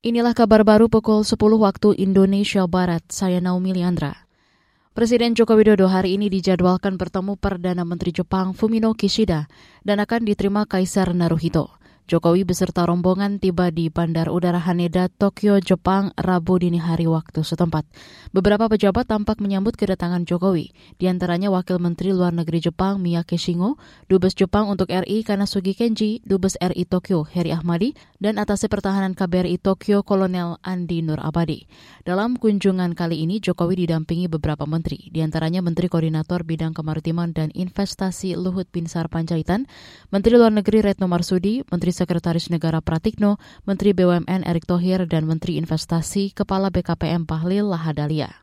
Inilah kabar baru pukul 10 waktu Indonesia Barat. Saya Naomi Liandra. Presiden Joko Widodo hari ini dijadwalkan bertemu Perdana Menteri Jepang Fumino Kishida dan akan diterima Kaisar Naruhito. Jokowi beserta rombongan tiba di Bandar Udara Haneda, Tokyo, Jepang, Rabu dini hari waktu setempat. Beberapa pejabat tampak menyambut kedatangan Jokowi, di antaranya Wakil Menteri Luar Negeri Jepang Miyake Shingo, Dubes Jepang untuk RI Kanasugi Kenji, Dubes RI Tokyo Heri Ahmadi, dan Atase Pertahanan KBRI Tokyo Kolonel Andi Nur Abadi. Dalam kunjungan kali ini, Jokowi didampingi beberapa menteri, di antaranya Menteri Koordinator Bidang Kemaritiman dan Investasi Luhut Binsar Panjaitan, Menteri Luar Negeri Retno Marsudi, Menteri Sekretaris Negara Pratikno, Menteri BUMN Erick Thohir, dan Menteri Investasi Kepala BKPM Pahlil Lahadalia.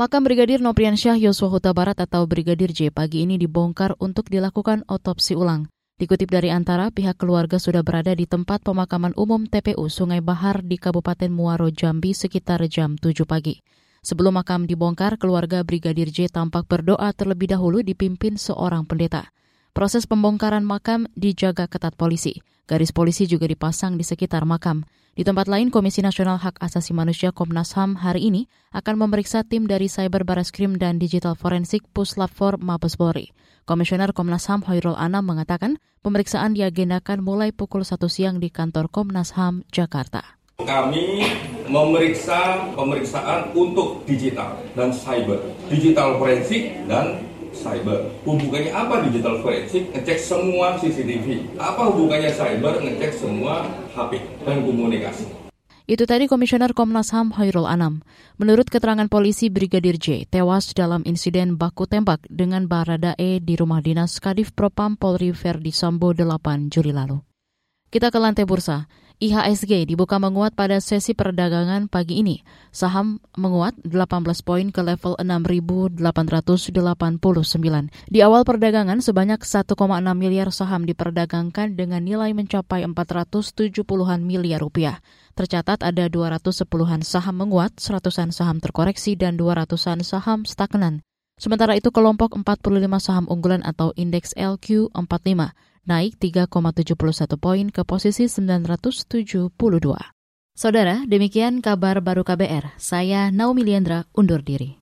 Makam Brigadir Nopriansyah Yosua Huta Barat atau Brigadir J pagi ini dibongkar untuk dilakukan otopsi ulang. Dikutip dari antara, pihak keluarga sudah berada di tempat pemakaman umum TPU Sungai Bahar di Kabupaten Muaro Jambi sekitar jam 7 pagi. Sebelum makam dibongkar, keluarga Brigadir J tampak berdoa terlebih dahulu dipimpin seorang pendeta. Proses pembongkaran makam dijaga ketat polisi. Garis polisi juga dipasang di sekitar makam. Di tempat lain, Komisi Nasional Hak Asasi Manusia Komnas HAM hari ini akan memeriksa tim dari Cyber Barreskrim dan Digital Forensik Puslap 4 Mabes Polri. Komisioner Komnas HAM Hoirul Anam mengatakan pemeriksaan diagendakan mulai pukul 1 siang di kantor Komnas HAM, Jakarta. Kami memeriksa pemeriksaan untuk digital dan cyber, digital forensik dan cyber. Hubungannya apa digital forensik? Ngecek semua CCTV. Apa hubungannya cyber? Ngecek semua HP dan komunikasi. Itu tadi Komisioner Komnas HAM Hairul Anam. Menurut keterangan polisi, Brigadir J tewas dalam insiden baku tembak dengan Barada E di rumah dinas Kadif Propam Polri Verdi Sambo 8 Juli lalu. Kita ke lantai bursa. IHSG dibuka menguat pada sesi perdagangan pagi ini. Saham menguat 18 poin ke level 6.889. Di awal perdagangan sebanyak 1,6 miliar saham diperdagangkan dengan nilai mencapai 470-an miliar rupiah. Tercatat ada 210-an saham menguat, 100-an saham terkoreksi, dan 200-an saham stagnan. Sementara itu kelompok 45 saham unggulan atau indeks LQ45 naik 3,71 poin ke posisi 972. Saudara, demikian kabar baru KBR. Saya Naomi Liandra undur diri.